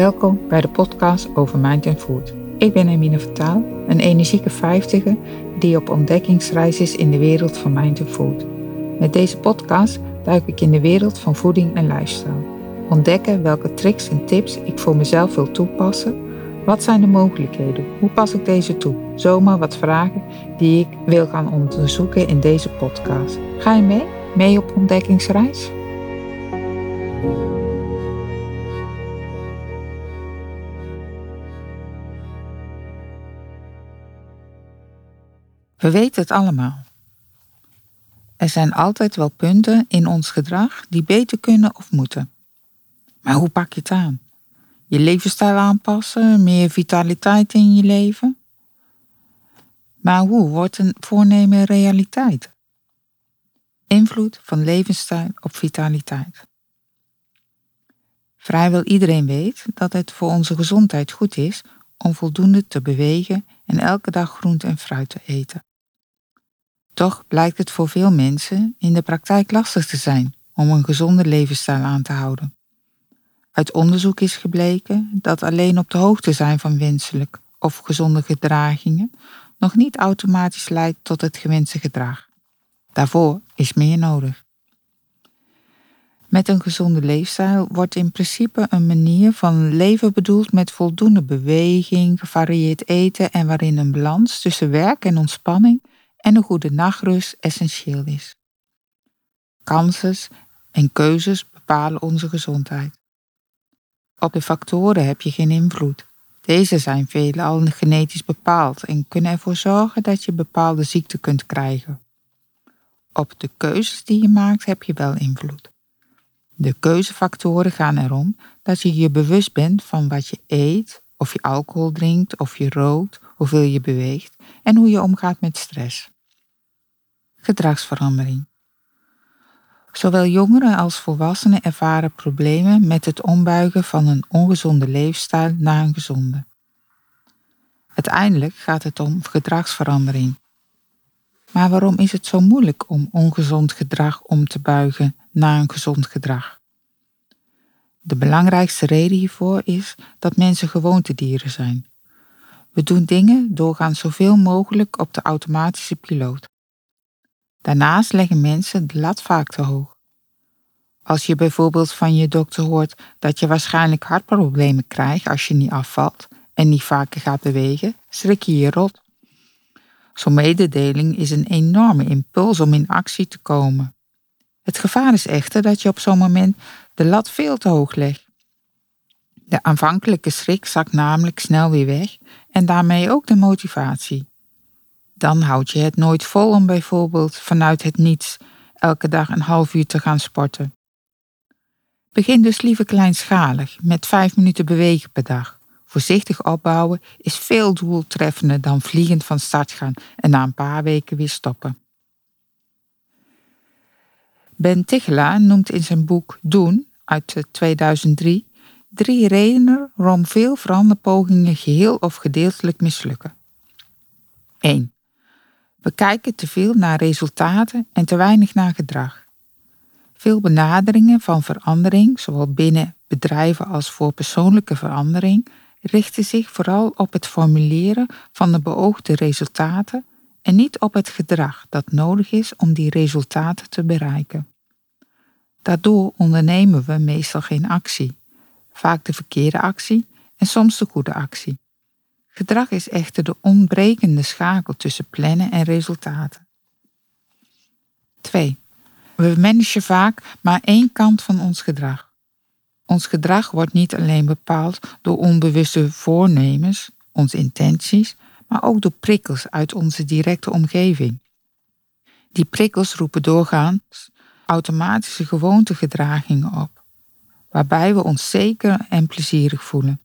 Welkom bij de podcast over Mind and Food. Ik ben Emine Vertaal, een energieke vijftiger die op ontdekkingsreis is in de wereld van Mind and Food. Met deze podcast duik ik in de wereld van voeding en lifestyle. Ontdekken welke tricks en tips ik voor mezelf wil toepassen. Wat zijn de mogelijkheden? Hoe pas ik deze toe? Zomaar wat vragen die ik wil gaan onderzoeken in deze podcast. Ga je mee? Mee op ontdekkingsreis? We weten het allemaal. Er zijn altijd wel punten in ons gedrag die beter kunnen of moeten. Maar hoe pak je het aan? Je levensstijl aanpassen, meer vitaliteit in je leven? Maar hoe wordt een voornemen realiteit? Invloed van levensstijl op vitaliteit. Vrijwel iedereen weet dat het voor onze gezondheid goed is om voldoende te bewegen en elke dag groente en fruit te eten. Toch blijkt het voor veel mensen in de praktijk lastig te zijn om een gezonde levensstijl aan te houden. Uit onderzoek is gebleken dat alleen op de hoogte zijn van wenselijk of gezonde gedragingen nog niet automatisch leidt tot het gewenste gedrag. Daarvoor is meer nodig. Met een gezonde leefstijl wordt in principe een manier van leven bedoeld met voldoende beweging, gevarieerd eten en waarin een balans tussen werk en ontspanning en een goede nachtrust essentieel is. Kansen en keuzes bepalen onze gezondheid. Op de factoren heb je geen invloed. Deze zijn veelal genetisch bepaald en kunnen ervoor zorgen dat je bepaalde ziekten kunt krijgen. Op de keuzes die je maakt heb je wel invloed. De keuzefactoren gaan erom dat je je bewust bent van wat je eet, of je alcohol drinkt, of je rookt, hoeveel je beweegt en hoe je omgaat met stress. Gedragsverandering. Zowel jongeren als volwassenen ervaren problemen met het ombuigen van een ongezonde leefstijl naar een gezonde. Uiteindelijk gaat het om gedragsverandering. Maar waarom is het zo moeilijk om ongezond gedrag om te buigen naar een gezond gedrag? De belangrijkste reden hiervoor is dat mensen gewoontedieren zijn. We doen dingen doorgaans zoveel mogelijk op de automatische piloot. Daarnaast leggen mensen de lat vaak te hoog. Als je bijvoorbeeld van je dokter hoort dat je waarschijnlijk hartproblemen krijgt als je niet afvalt en niet vaker gaat bewegen, schrik je je rot. Zo'n mededeling is een enorme impuls om in actie te komen. Het gevaar is echter dat je op zo'n moment de lat veel te hoog legt. De aanvankelijke schrik zakt namelijk snel weer weg en daarmee ook de motivatie. Dan houd je het nooit vol om bijvoorbeeld vanuit het niets elke dag een half uur te gaan sporten. Begin dus liever kleinschalig met vijf minuten bewegen per dag. Voorzichtig opbouwen is veel doeltreffender dan vliegend van start gaan en na een paar weken weer stoppen. Ben Tichelaar noemt in zijn boek Doen uit 2003 drie redenen waarom veel veranderpogingen geheel of gedeeltelijk mislukken. 1. We kijken te veel naar resultaten en te weinig naar gedrag. Veel benaderingen van verandering, zowel binnen bedrijven als voor persoonlijke verandering, richten zich vooral op het formuleren van de beoogde resultaten en niet op het gedrag dat nodig is om die resultaten te bereiken. Daardoor ondernemen we meestal geen actie, vaak de verkeerde actie en soms de goede actie. Gedrag is echter de ontbrekende schakel tussen plannen en resultaten. 2. We managen vaak maar één kant van ons gedrag. Ons gedrag wordt niet alleen bepaald door onbewuste voornemens, onze intenties, maar ook door prikkels uit onze directe omgeving. Die prikkels roepen doorgaans automatische gewoontegedragingen op, waarbij we ons zeker en plezierig voelen.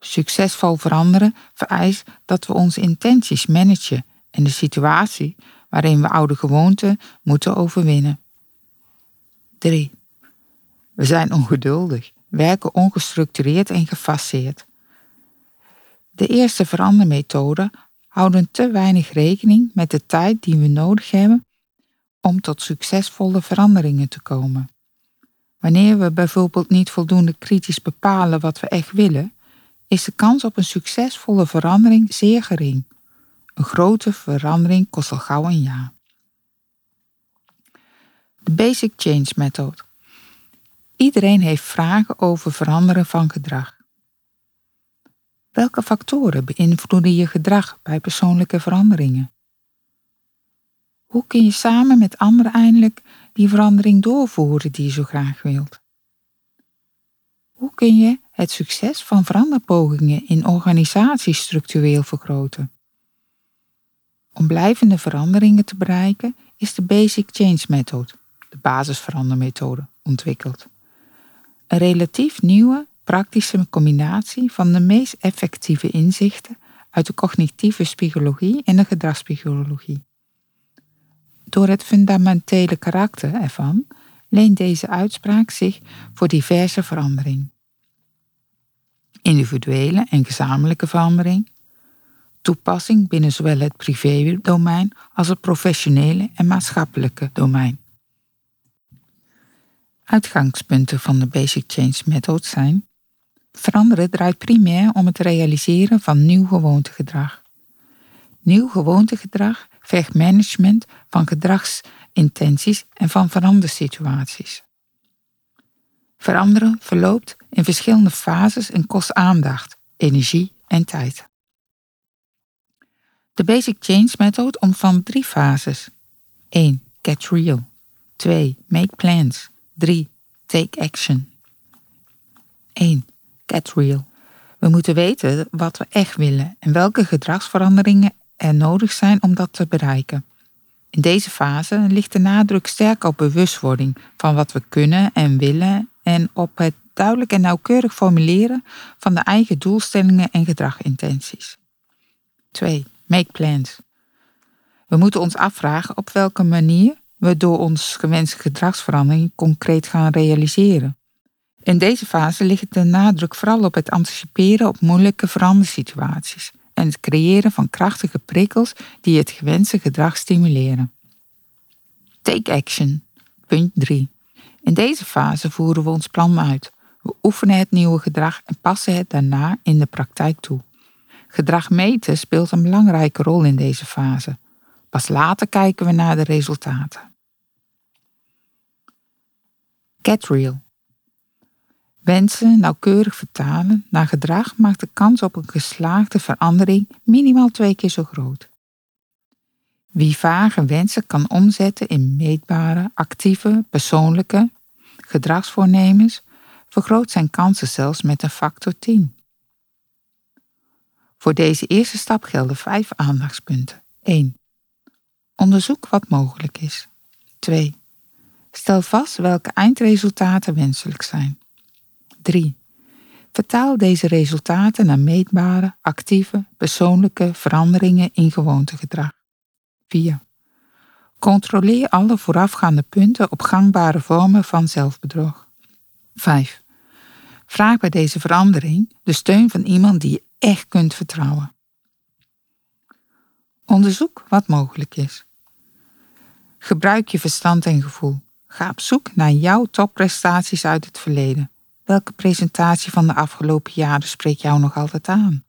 Succesvol veranderen vereist dat we onze intenties managen en de situatie waarin we oude gewoonten moeten overwinnen. 3. We zijn ongeduldig, werken ongestructureerd en gefaseerd. De eerste verandermethoden houden te weinig rekening met de tijd die we nodig hebben om tot succesvolle veranderingen te komen. Wanneer we bijvoorbeeld niet voldoende kritisch bepalen wat we echt willen, is de kans op een succesvolle verandering zeer gering. Een grote verandering kost al gauw een jaar. De Basic Change Methode. Iedereen heeft vragen over veranderen van gedrag. Welke factoren beïnvloeden je gedrag bij persoonlijke veranderingen? Hoe kun je samen met anderen eindelijk die verandering doorvoeren die je zo graag wilt? Hoe kun je het succes van veranderpogingen in organisaties structureel vergroten? Om blijvende veranderingen te bereiken is de Basic Change Methode, de basisverandermethode, ontwikkeld. Een relatief nieuwe, praktische combinatie van de meest effectieve inzichten uit de cognitieve psychologie en de gedragspsychologie. Door het fundamentele karakter ervan leent deze uitspraak zich voor diverse verandering. Individuele en gezamenlijke verandering, toepassing binnen zowel het privédomein als het professionele en maatschappelijke domein. Uitgangspunten van de Basic Change Methode zijn Veranderen draait primair om het realiseren van nieuw gewoontegedrag. Nieuw gewoontegedrag vergt management van gedragsintenties en van verandersituaties. Veranderen verloopt in verschillende fases en kost aandacht, energie en tijd. De Basic Change Methode omvat drie fases. 1. Get real. 2. Make plans. 3. Take action. 1. Get real. We moeten weten wat we echt willen en welke gedragsveranderingen er nodig zijn om dat te bereiken. In deze fase ligt de nadruk sterk op bewustwording van wat we kunnen en willen en op het duidelijk en nauwkeurig formuleren van de eigen doelstellingen en gedragintenties. 2. Make plans. We moeten ons afvragen op welke manier we door ons gewenste gedragsverandering concreet gaan realiseren. In deze fase ligt de nadruk vooral op het anticiperen op moeilijke verandersituaties en het creëren van krachtige prikkels die het gewenste gedrag stimuleren. Take action. Punt 3. In deze fase voeren we ons plan uit. We oefenen het nieuwe gedrag en passen het daarna in de praktijk toe. Gedrag meten speelt een belangrijke rol in deze fase. Pas later kijken we naar de resultaten. Get real. Wensen nauwkeurig vertalen naar gedrag maakt de kans op een geslaagde verandering minimaal twee keer zo groot. Wie vage wensen kan omzetten in meetbare, actieve, persoonlijke gedragsvoornemens, vergroot zijn kansen zelfs met een factor 10. Voor deze eerste stap gelden vijf aandachtspunten. 1. Onderzoek wat mogelijk is. 2. Stel vast welke eindresultaten wenselijk zijn. 3. Vertaal deze resultaten naar meetbare, actieve, persoonlijke veranderingen in gewoontegedrag. 4. Controleer alle voorafgaande punten op gangbare vormen van zelfbedrog. 5. Vraag bij deze verandering de steun van iemand die je echt kunt vertrouwen. Onderzoek wat mogelijk is. Gebruik je verstand en gevoel. Ga op zoek naar jouw topprestaties uit het verleden. Welke presentatie van de afgelopen jaren spreekt jou nog altijd aan?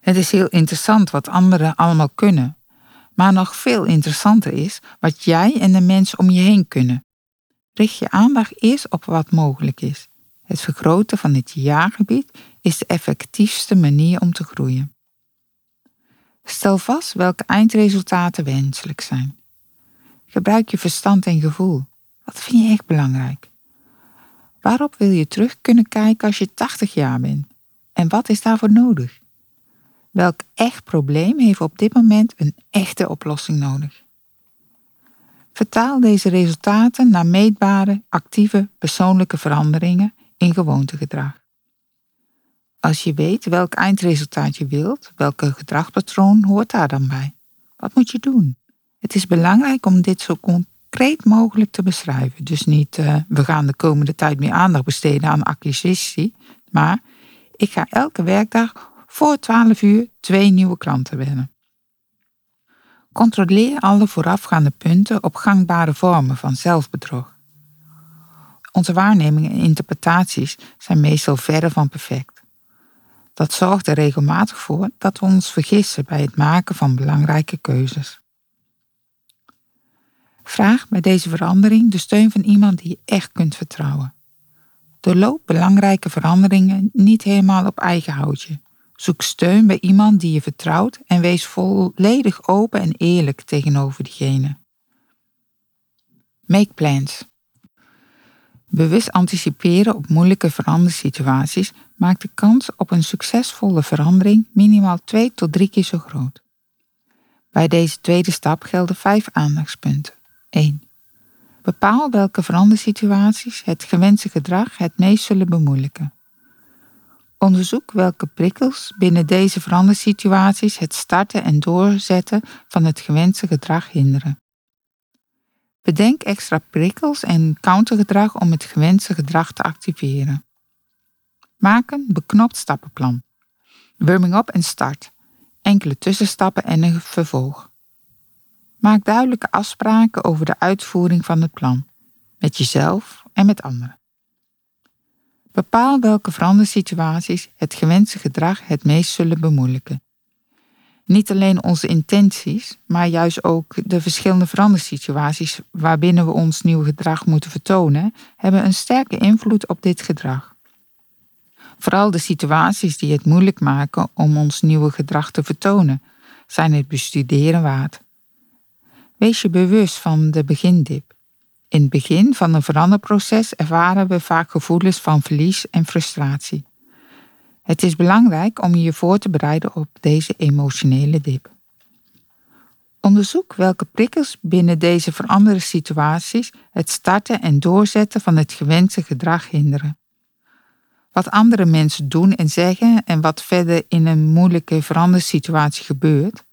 Het is heel interessant wat anderen allemaal kunnen, maar nog veel interessanter is wat jij en de mensen om je heen kunnen. Richt je aandacht eerst op wat mogelijk is. Het vergroten van het jaargebied is de effectiefste manier om te groeien. Stel vast welke eindresultaten wenselijk zijn. Gebruik je verstand en gevoel. Wat vind je echt belangrijk? Waarop wil je terug kunnen kijken als je 80 jaar bent? En wat is daarvoor nodig? Welk echt probleem heeft op dit moment een echte oplossing nodig? Vertaal deze resultaten naar meetbare, actieve, persoonlijke veranderingen in gewoontegedrag. Als je weet welk eindresultaat je wilt, welke gedragspatroon hoort daar dan bij? Wat moet je doen? Het is belangrijk om dit zo concreet mogelijk te beschrijven. Dus niet uh, we gaan de komende tijd meer aandacht besteden aan acquisitie, maar ik ga elke werkdag voor 12 uur twee nieuwe klanten winnen. Controleer alle voorafgaande punten op gangbare vormen van zelfbedrog. Onze waarnemingen en interpretaties zijn meestal verre van perfect. Dat zorgt er regelmatig voor dat we ons vergissen bij het maken van belangrijke keuzes. Vraag bij deze verandering de steun van iemand die je echt kunt vertrouwen. Doorloop belangrijke veranderingen niet helemaal op eigen houtje. Zoek steun bij iemand die je vertrouwt en wees volledig open en eerlijk tegenover diegene. Make plans. Bewust anticiperen op moeilijke verandersituaties maakt de kans op een succesvolle verandering minimaal twee tot drie keer zo groot. Bij deze tweede stap gelden vijf aandachtspunten. 1. Bepaal welke verandersituaties het gewenste gedrag het meest zullen bemoeilijken. Onderzoek welke prikkels binnen deze verandersituaties het starten en doorzetten van het gewenste gedrag hinderen. Bedenk extra prikkels en countergedrag om het gewenste gedrag te activeren. Maak een beknopt stappenplan. Warming up en start. Enkele tussenstappen en een vervolg. Maak duidelijke afspraken over de uitvoering van het plan, met jezelf en met anderen. Bepaal welke verandersituaties het gewenste gedrag het meest zullen bemoeilijken. Niet alleen onze intenties, maar juist ook de verschillende verandersituaties waarbinnen we ons nieuwe gedrag moeten vertonen, hebben een sterke invloed op dit gedrag. Vooral de situaties die het moeilijk maken om ons nieuwe gedrag te vertonen, zijn het bestuderen waard. Wees je bewust van de begindip. In het begin van een veranderproces ervaren we vaak gevoelens van verlies en frustratie. Het is belangrijk om je voor te bereiden op deze emotionele dip. Onderzoek welke prikkels binnen deze veranderde situaties het starten en doorzetten van het gewenste gedrag hinderen. Wat andere mensen doen en zeggen en wat verder in een moeilijke verandersituatie gebeurt,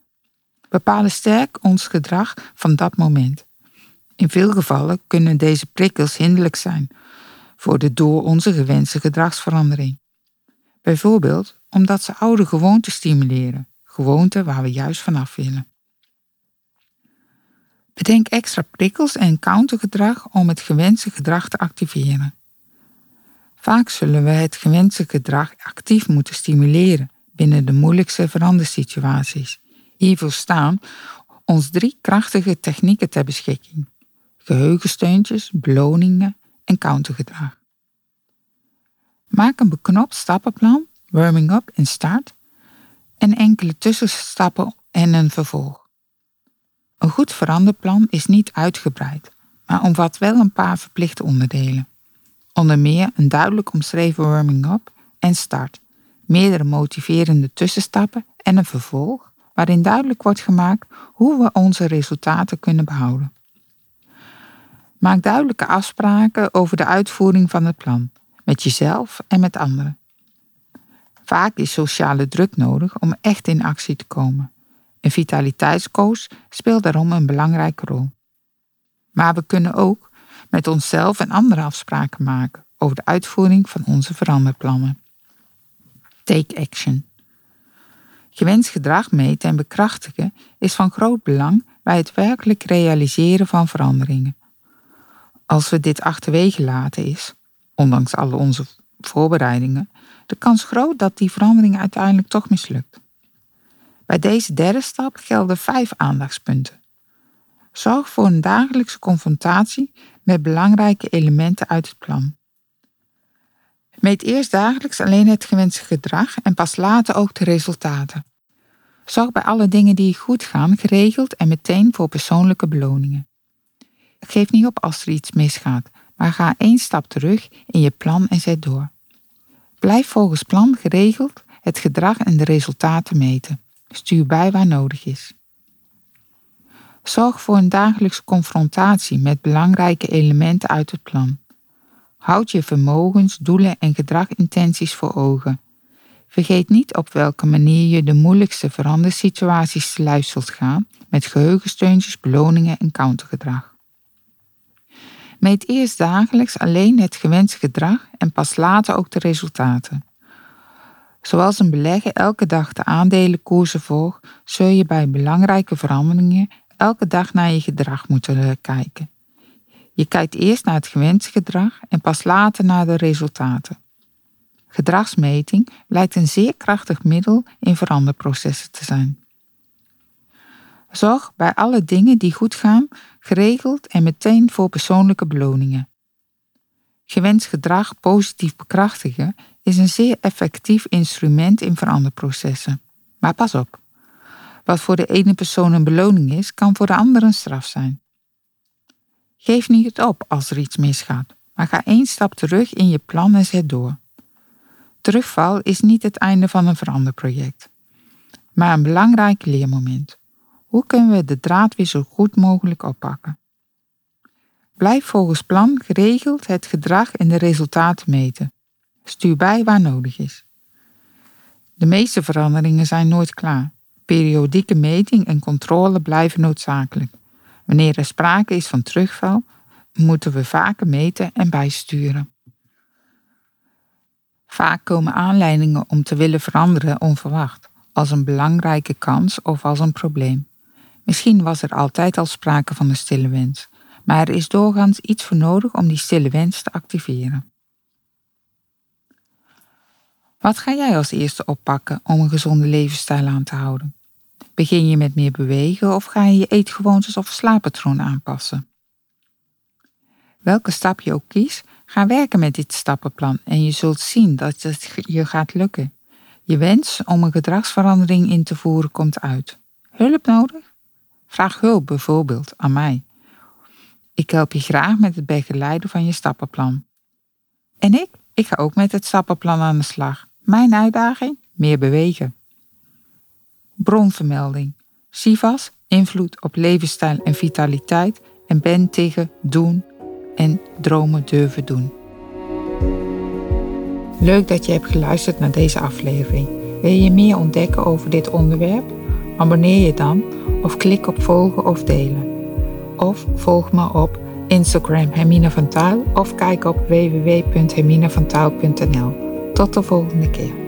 bepalen sterk ons gedrag van dat moment. In veel gevallen kunnen deze prikkels hinderlijk zijn voor de door onze gewenste gedragsverandering. Bijvoorbeeld omdat ze oude gewoonten stimuleren, gewoonten waar we juist vanaf willen. Bedenk extra prikkels en countergedrag om het gewenste gedrag te activeren. Vaak zullen we het gewenste gedrag actief moeten stimuleren binnen de moeilijkste verandersituaties. Hiervoor staan ons drie krachtige technieken ter beschikking: geheugensteuntjes, beloningen en countergedrag. Maak een beknopt stappenplan, warming up en start, en enkele tussenstappen en een vervolg. Een goed veranderplan is niet uitgebreid, maar omvat wel een paar verplichte onderdelen. Onder meer een duidelijk omschreven warming up en start, meerdere motiverende tussenstappen en een vervolg waarin duidelijk wordt gemaakt hoe we onze resultaten kunnen behouden. Maak duidelijke afspraken over de uitvoering van het plan, met jezelf en met anderen. Vaak is sociale druk nodig om echt in actie te komen. Een vitaliteitscoach speelt daarom een belangrijke rol. Maar we kunnen ook met onszelf en anderen afspraken maken over de uitvoering van onze veranderplannen. Take action. Gewenst gedrag meten en bekrachtigen is van groot belang bij het werkelijk realiseren van veranderingen. Als we dit achterwege laten is, ondanks alle onze voorbereidingen, de kans groot dat die verandering uiteindelijk toch mislukt. Bij deze derde stap gelden vijf aandachtspunten. Zorg voor een dagelijkse confrontatie met belangrijke elementen uit het plan. Meet eerst dagelijks alleen het gewenste gedrag en pas later ook de resultaten. Zorg bij alle dingen die goed gaan geregeld en meteen voor persoonlijke beloningen. Geef niet op als er iets misgaat, maar ga één stap terug in je plan en zet door. Blijf volgens plan geregeld het gedrag en de resultaten meten. Stuur bij waar nodig is. Zorg voor een dagelijkse confrontatie met belangrijke elementen uit het plan. Houd je vermogens, doelen en gedragintenties voor ogen. Vergeet niet op welke manier je de moeilijkste verandersituaties te lijf gaan met geheugensteuntjes, beloningen en countergedrag. Meet eerst dagelijks alleen het gewenste gedrag en pas later ook de resultaten. Zoals een belegger elke dag de aandelenkoersen volgt, zul je bij belangrijke veranderingen elke dag naar je gedrag moeten kijken. Je kijkt eerst naar het gewenste gedrag en pas later naar de resultaten. Gedragsmeting lijkt een zeer krachtig middel in veranderprocessen te zijn. Zorg bij alle dingen die goed gaan geregeld en meteen voor persoonlijke beloningen. Gewenst gedrag positief bekrachtigen is een zeer effectief instrument in veranderprocessen. Maar pas op. Wat voor de ene persoon een beloning is, kan voor de ander een straf zijn. Geef niet op als er iets misgaat, maar ga één stap terug in je plan en zet door. Terugval is niet het einde van een veranderproject, maar een belangrijk leermoment. Hoe kunnen we de draad weer zo goed mogelijk oppakken? Blijf volgens plan geregeld het gedrag en de resultaten meten. Stuur bij waar nodig is. De meeste veranderingen zijn nooit klaar. Periodieke meting en controle blijven noodzakelijk. Wanneer er sprake is van terugval, moeten we vaker meten en bijsturen. Vaak komen aanleidingen om te willen veranderen onverwacht, als een belangrijke kans of als een probleem. Misschien was er altijd al sprake van een stille wens, maar er is doorgaans iets voor nodig om die stille wens te activeren. Wat ga jij als eerste oppakken om een gezonde levensstijl aan te houden? Begin je met meer bewegen of ga je je eetgewoontes of slaappatroon aanpassen? Welke stap je ook kiest, ga werken met dit stappenplan en je zult zien dat het je gaat lukken. Je wens om een gedragsverandering in te voeren komt uit. Hulp nodig? Vraag hulp bijvoorbeeld aan mij. Ik help je graag met het begeleiden van je stappenplan. En ik? Ik ga ook met het stappenplan aan de slag. Mijn uitdaging? Meer bewegen. Bronvermelding. SIVAS, invloed op levensstijl en vitaliteit en ben tegen doen en dromen durven doen. Leuk dat je hebt geluisterd naar deze aflevering. Wil je meer ontdekken over dit onderwerp? Abonneer je dan of klik op volgen of delen. Of volg me op Instagram Hermine van Taal of kijk op www.herminevantaal.nl. Tot de volgende keer.